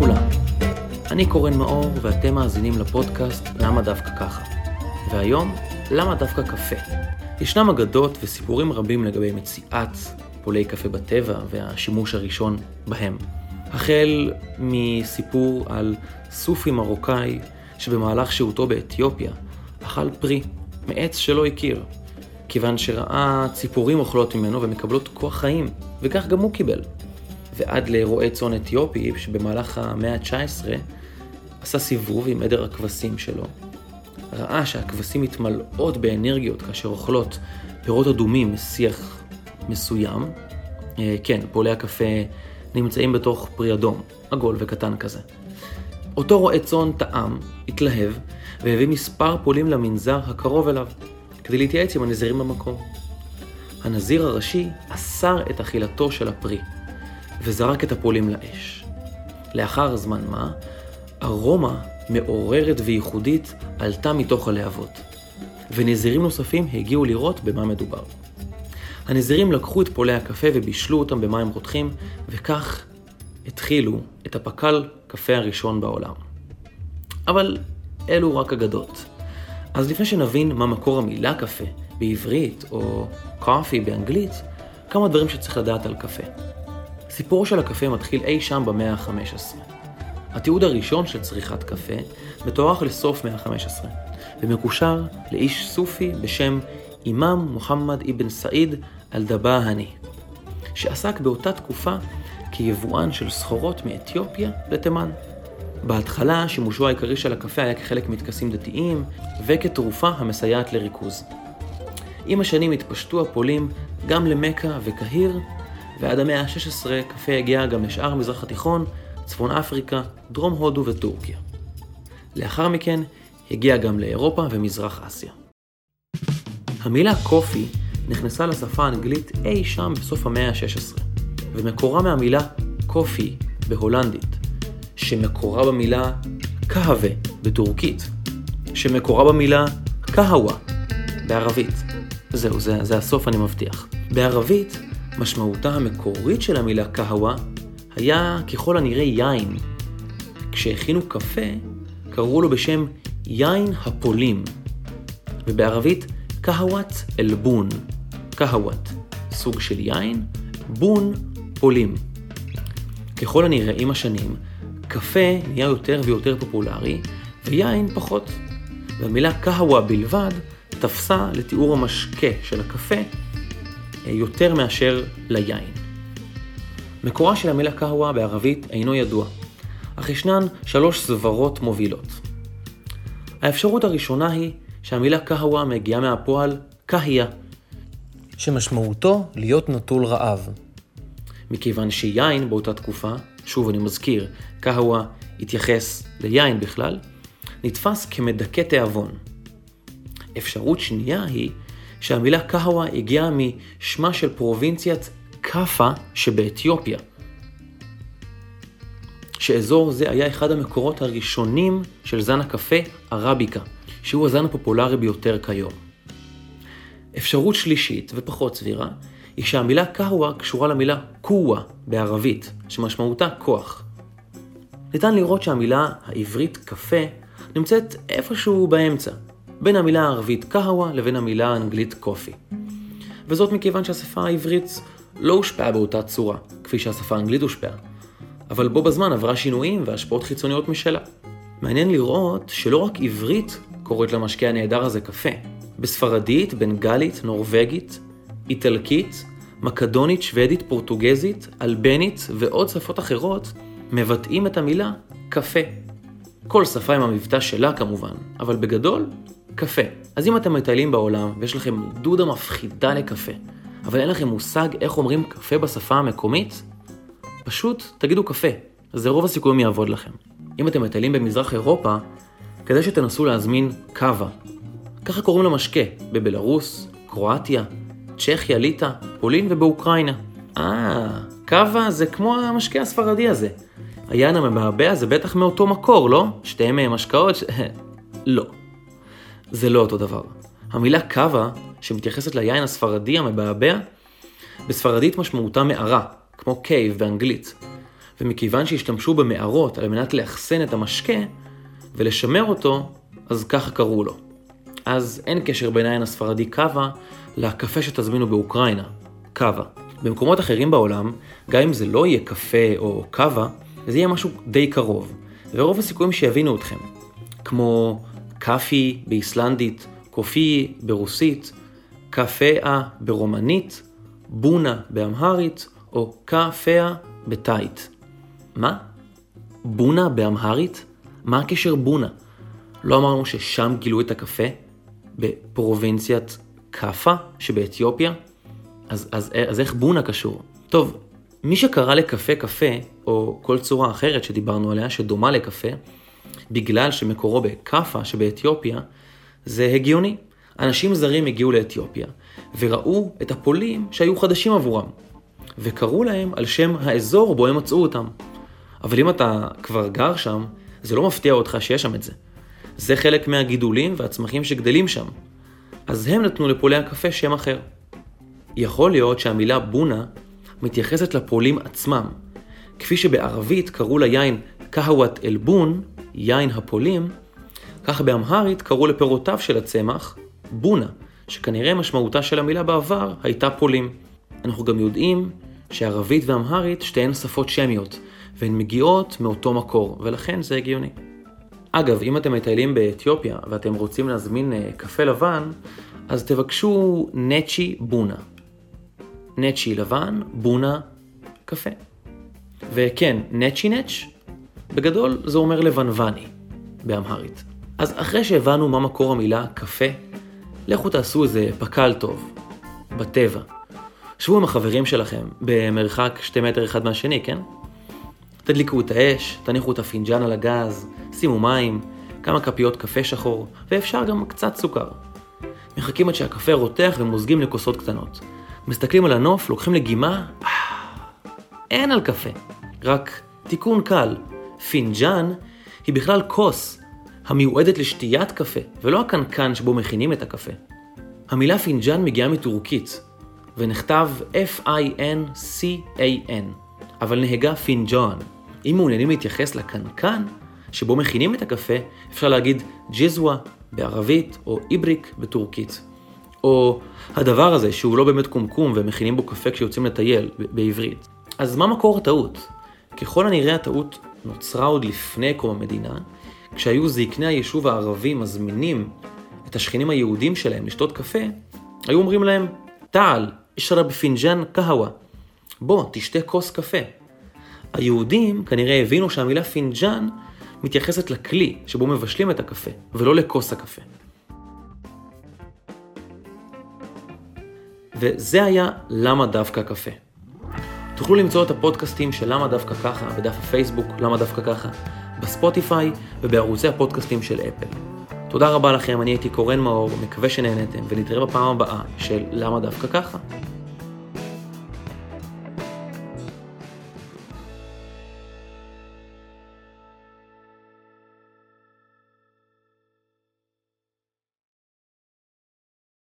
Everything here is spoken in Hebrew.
לכולם. אני קורן מאור ואתם מאזינים לפודקאסט למה דווקא ככה. והיום, למה דווקא קפה? ישנם אגדות וסיפורים רבים לגבי מציאת פולי קפה בטבע והשימוש הראשון בהם. החל מסיפור על סופי מרוקאי שבמהלך שהותו באתיופיה אכל פרי מעץ שלא הכיר, כיוון שראה ציפורים אוכלות ממנו ומקבלות כוח חיים, וכך גם הוא קיבל. ועד לרועה צאן אתיופי שבמהלך המאה ה-19 עשה סיבוב עם עדר הכבשים שלו. ראה שהכבשים מתמלאות באנרגיות כאשר אוכלות פירות אדומים משיח מסוים. אה, כן, פולי הקפה נמצאים בתוך פרי אדום, עגול וקטן כזה. אותו רועה צאן טעם, התלהב, והביא מספר פולים למנזר הקרוב אליו, כדי להתייעץ עם הנזירים במקום. הנזיר הראשי אסר את אכילתו של הפרי, וזרק את הפולים לאש. לאחר זמן מה, ארומה מעוררת וייחודית עלתה מתוך הלהבות, ונזירים נוספים הגיעו לראות במה מדובר. הנזירים לקחו את פולי הקפה ובישלו אותם במים רותחים, וכך התחילו את הפקל קפה הראשון בעולם. אבל אלו רק אגדות. אז לפני שנבין מה מקור המילה קפה בעברית או קופי באנגלית, כמה דברים שצריך לדעת על קפה. סיפורו של הקפה מתחיל אי שם במאה ה-15. התיעוד הראשון של צריכת קפה מתוארך לסוף מאה ה-15, ומקושר לאיש סופי בשם אימאם מוחמד אבן סעיד אל-דבאהני, שעסק באותה תקופה כיבואן של סחורות מאתיופיה לתימן. בהתחלה שימושו העיקרי של הקפה היה כחלק מטקסים דתיים וכתרופה המסייעת לריכוז. עם השנים התפשטו הפולים גם למכה וקהיר, ועד המאה ה-16 קפה הגיע גם לשאר המזרח התיכון, צפון אפריקה, דרום הודו וטורקיה. לאחר מכן הגיע גם לאירופה ומזרח אסיה. המילה קופי נכנסה לשפה האנגלית אי שם בסוף המאה ה-16, ומקורה מהמילה קופי בהולנדית, שמקורה במילה קהווה בטורקית, שמקורה במילה קהווה בערבית. זהו, זה, זה הסוף אני מבטיח. בערבית, משמעותה המקורית של המילה קהווה היה ככל הנראה יין. כשהכינו קפה, קראו לו בשם יין הפולים, ובערבית קהוות אלבון, קהוות, סוג של יין, בון, פולים. ככל הנראה עם השנים, קפה נהיה יותר ויותר פופולרי, ויין פחות. והמילה קהווה בלבד תפסה לתיאור המשקה של הקפה יותר מאשר ליין. מקורה של המילה קהווה בערבית אינו ידוע, אך ישנן שלוש סברות מובילות. האפשרות הראשונה היא שהמילה קהווה מגיעה מהפועל קהיה, שמשמעותו להיות נטול רעב. מכיוון שיין באותה תקופה, שוב אני מזכיר, קהווה התייחס ליין בכלל, נתפס כמדכא תיאבון. אפשרות שנייה היא שהמילה קהווה הגיעה משמה של פרובינציית קאפה שבאתיופיה, שאזור זה היה אחד המקורות הראשונים של זן הקפה ערביקה, שהוא הזן הפופולרי ביותר כיום. אפשרות שלישית ופחות סבירה, היא שהמילה קהווה קשורה למילה קווה בערבית, שמשמעותה כוח. ניתן לראות שהמילה העברית קפה נמצאת איפשהו באמצע, בין המילה הערבית קהווה לבין המילה האנגלית קופי. וזאת מכיוון שהשפה העברית לא הושפעה באותה צורה, כפי שהשפה האנגלית הושפעה, אבל בו בזמן עברה שינויים והשפעות חיצוניות משלה. מעניין לראות שלא רק עברית קוראת למשקה הנהדר הזה קפה. בספרדית, בנגלית, נורבגית, איטלקית, מקדונית, שוודית, פורטוגזית, אלבנית ועוד שפות אחרות מבטאים את המילה קפה. כל שפה עם המבטא שלה כמובן, אבל בגדול, קפה. אז אם אתם מטיילים בעולם ויש לכם דודה מפחידה לקפה, אבל אין לכם מושג איך אומרים קפה בשפה המקומית, פשוט תגידו קפה, זה רוב הסיכויים יעבוד לכם. אם אתם מטיילים במזרח אירופה, כדי שתנסו להזמין קאבה. ככה קוראים למשקה בבלארוס, קרואטיה, צ'כיה, ליטא, פולין ובאוקראינה. אה, קאבה זה כמו המשקה הספרדי הזה. היין המבעבע זה בטח מאותו מקור, לא? שתיהם משקאות ש... לא. זה לא אותו דבר. המילה קאבה, שמתייחסת ליין הספרדי המבעבע, בספרדית משמעותה מערה, כמו cave באנגלית. ומכיוון שהשתמשו במערות על מנת לאחסן את המשקה ולשמר אותו, אז ככה קראו לו. אז אין קשר בין היין הספרדי קאבה לקפה שתזמינו באוקראינה, קאבה. במקומות אחרים בעולם, גם אם זה לא יהיה קפה או קאבה, זה יהיה משהו די קרוב, ורוב הסיכויים שיבינו אתכם. כמו קאפי באיסלנדית, קופי ברוסית, קפאה ברומנית, בונה באמהרית, או קאפאה בתאית. מה? בונה באמהרית? מה הקשר בונה? לא אמרנו ששם גילו את הקפה? בפרובינציית קאפה שבאתיופיה? אז, אז, אז איך בונה קשור? טוב, מי שקרא לקפה קפה, או כל צורה אחרת שדיברנו עליה, שדומה לקפה, בגלל שמקורו בקאפה שבאתיופיה, זה הגיוני. אנשים זרים הגיעו לאתיופיה, וראו את הפולים שהיו חדשים עבורם, וקראו להם על שם האזור בו הם מצאו אותם. אבל אם אתה כבר גר שם, זה לא מפתיע אותך שיש שם את זה. זה חלק מהגידולים והצמחים שגדלים שם. אז הם נתנו לפולי הקפה שם אחר. יכול להיות שהמילה בונה מתייחסת לפולים עצמם. כפי שבערבית קראו ליין קהוות אל-בון, יין הפולים, כך באמהרית קראו לפירותיו של הצמח בונה, שכנראה משמעותה של המילה בעבר הייתה פולים. אנחנו גם יודעים שערבית ואמהרית שתיהן שפות שמיות, והן מגיעות מאותו מקור, ולכן זה הגיוני. אגב, אם אתם מטיילים באתיופיה ואתם רוצים להזמין אה, קפה לבן, אז תבקשו נצ'י בונה. נצ'י לבן, בונה, קפה. וכן, נצ'י נצ', בגדול זה אומר לבנווני באמהרית. אז אחרי שהבנו מה מקור המילה קפה, לכו תעשו איזה פקל טוב, בטבע. שבו עם החברים שלכם, במרחק שתי מטר אחד מהשני, כן? תדליקו את האש, תניחו את הפינג'אן על הגז, שימו מים, כמה כפיות קפה שחור, ואפשר גם קצת סוכר. מחכים עד שהקפה רותח ומוזגים לכוסות קטנות. מסתכלים על הנוף, לוקחים לגימה, אין על קפה. רק תיקון קל, פינג'אן היא בכלל כוס המיועדת לשתיית קפה, ולא הקנקן שבו מכינים את הקפה. המילה פינג'אן מגיעה מטורקית, ונכתבת F-I-N-C-A-N, אבל נהגה פינג'אן. אם מעוניינים להתייחס לקנקן שבו מכינים את הקפה, אפשר להגיד ג'יזווה בערבית או איבריק בטורקית. או הדבר הזה שהוא לא באמת קומקום ומכינים בו קפה כשיוצאים לטייל בעברית. אז מה מקור הטעות? ככל הנראה הטעות נוצרה עוד לפני קום המדינה, כשהיו זקני היישוב הערבי מזמינים את השכנים היהודים שלהם לשתות קפה, היו אומרים להם, تعال, اشرب فنجان قهوة. בוא, תשתה כוס קפה. היהודים כנראה הבינו שהמילה פינג'אן מתייחסת לכלי שבו מבשלים את הקפה, ולא לכוס הקפה. וזה היה למה דווקא קפה. תוכלו למצוא את הפודקאסטים של למה דווקא ככה בדף הפייסבוק, למה דווקא ככה, בספוטיפיי ובערוצי הפודקאסטים של אפל. תודה רבה לכם, אני הייתי קורן מאור, מקווה שנהנתם, ונתראה בפעם הבאה של למה דווקא ככה.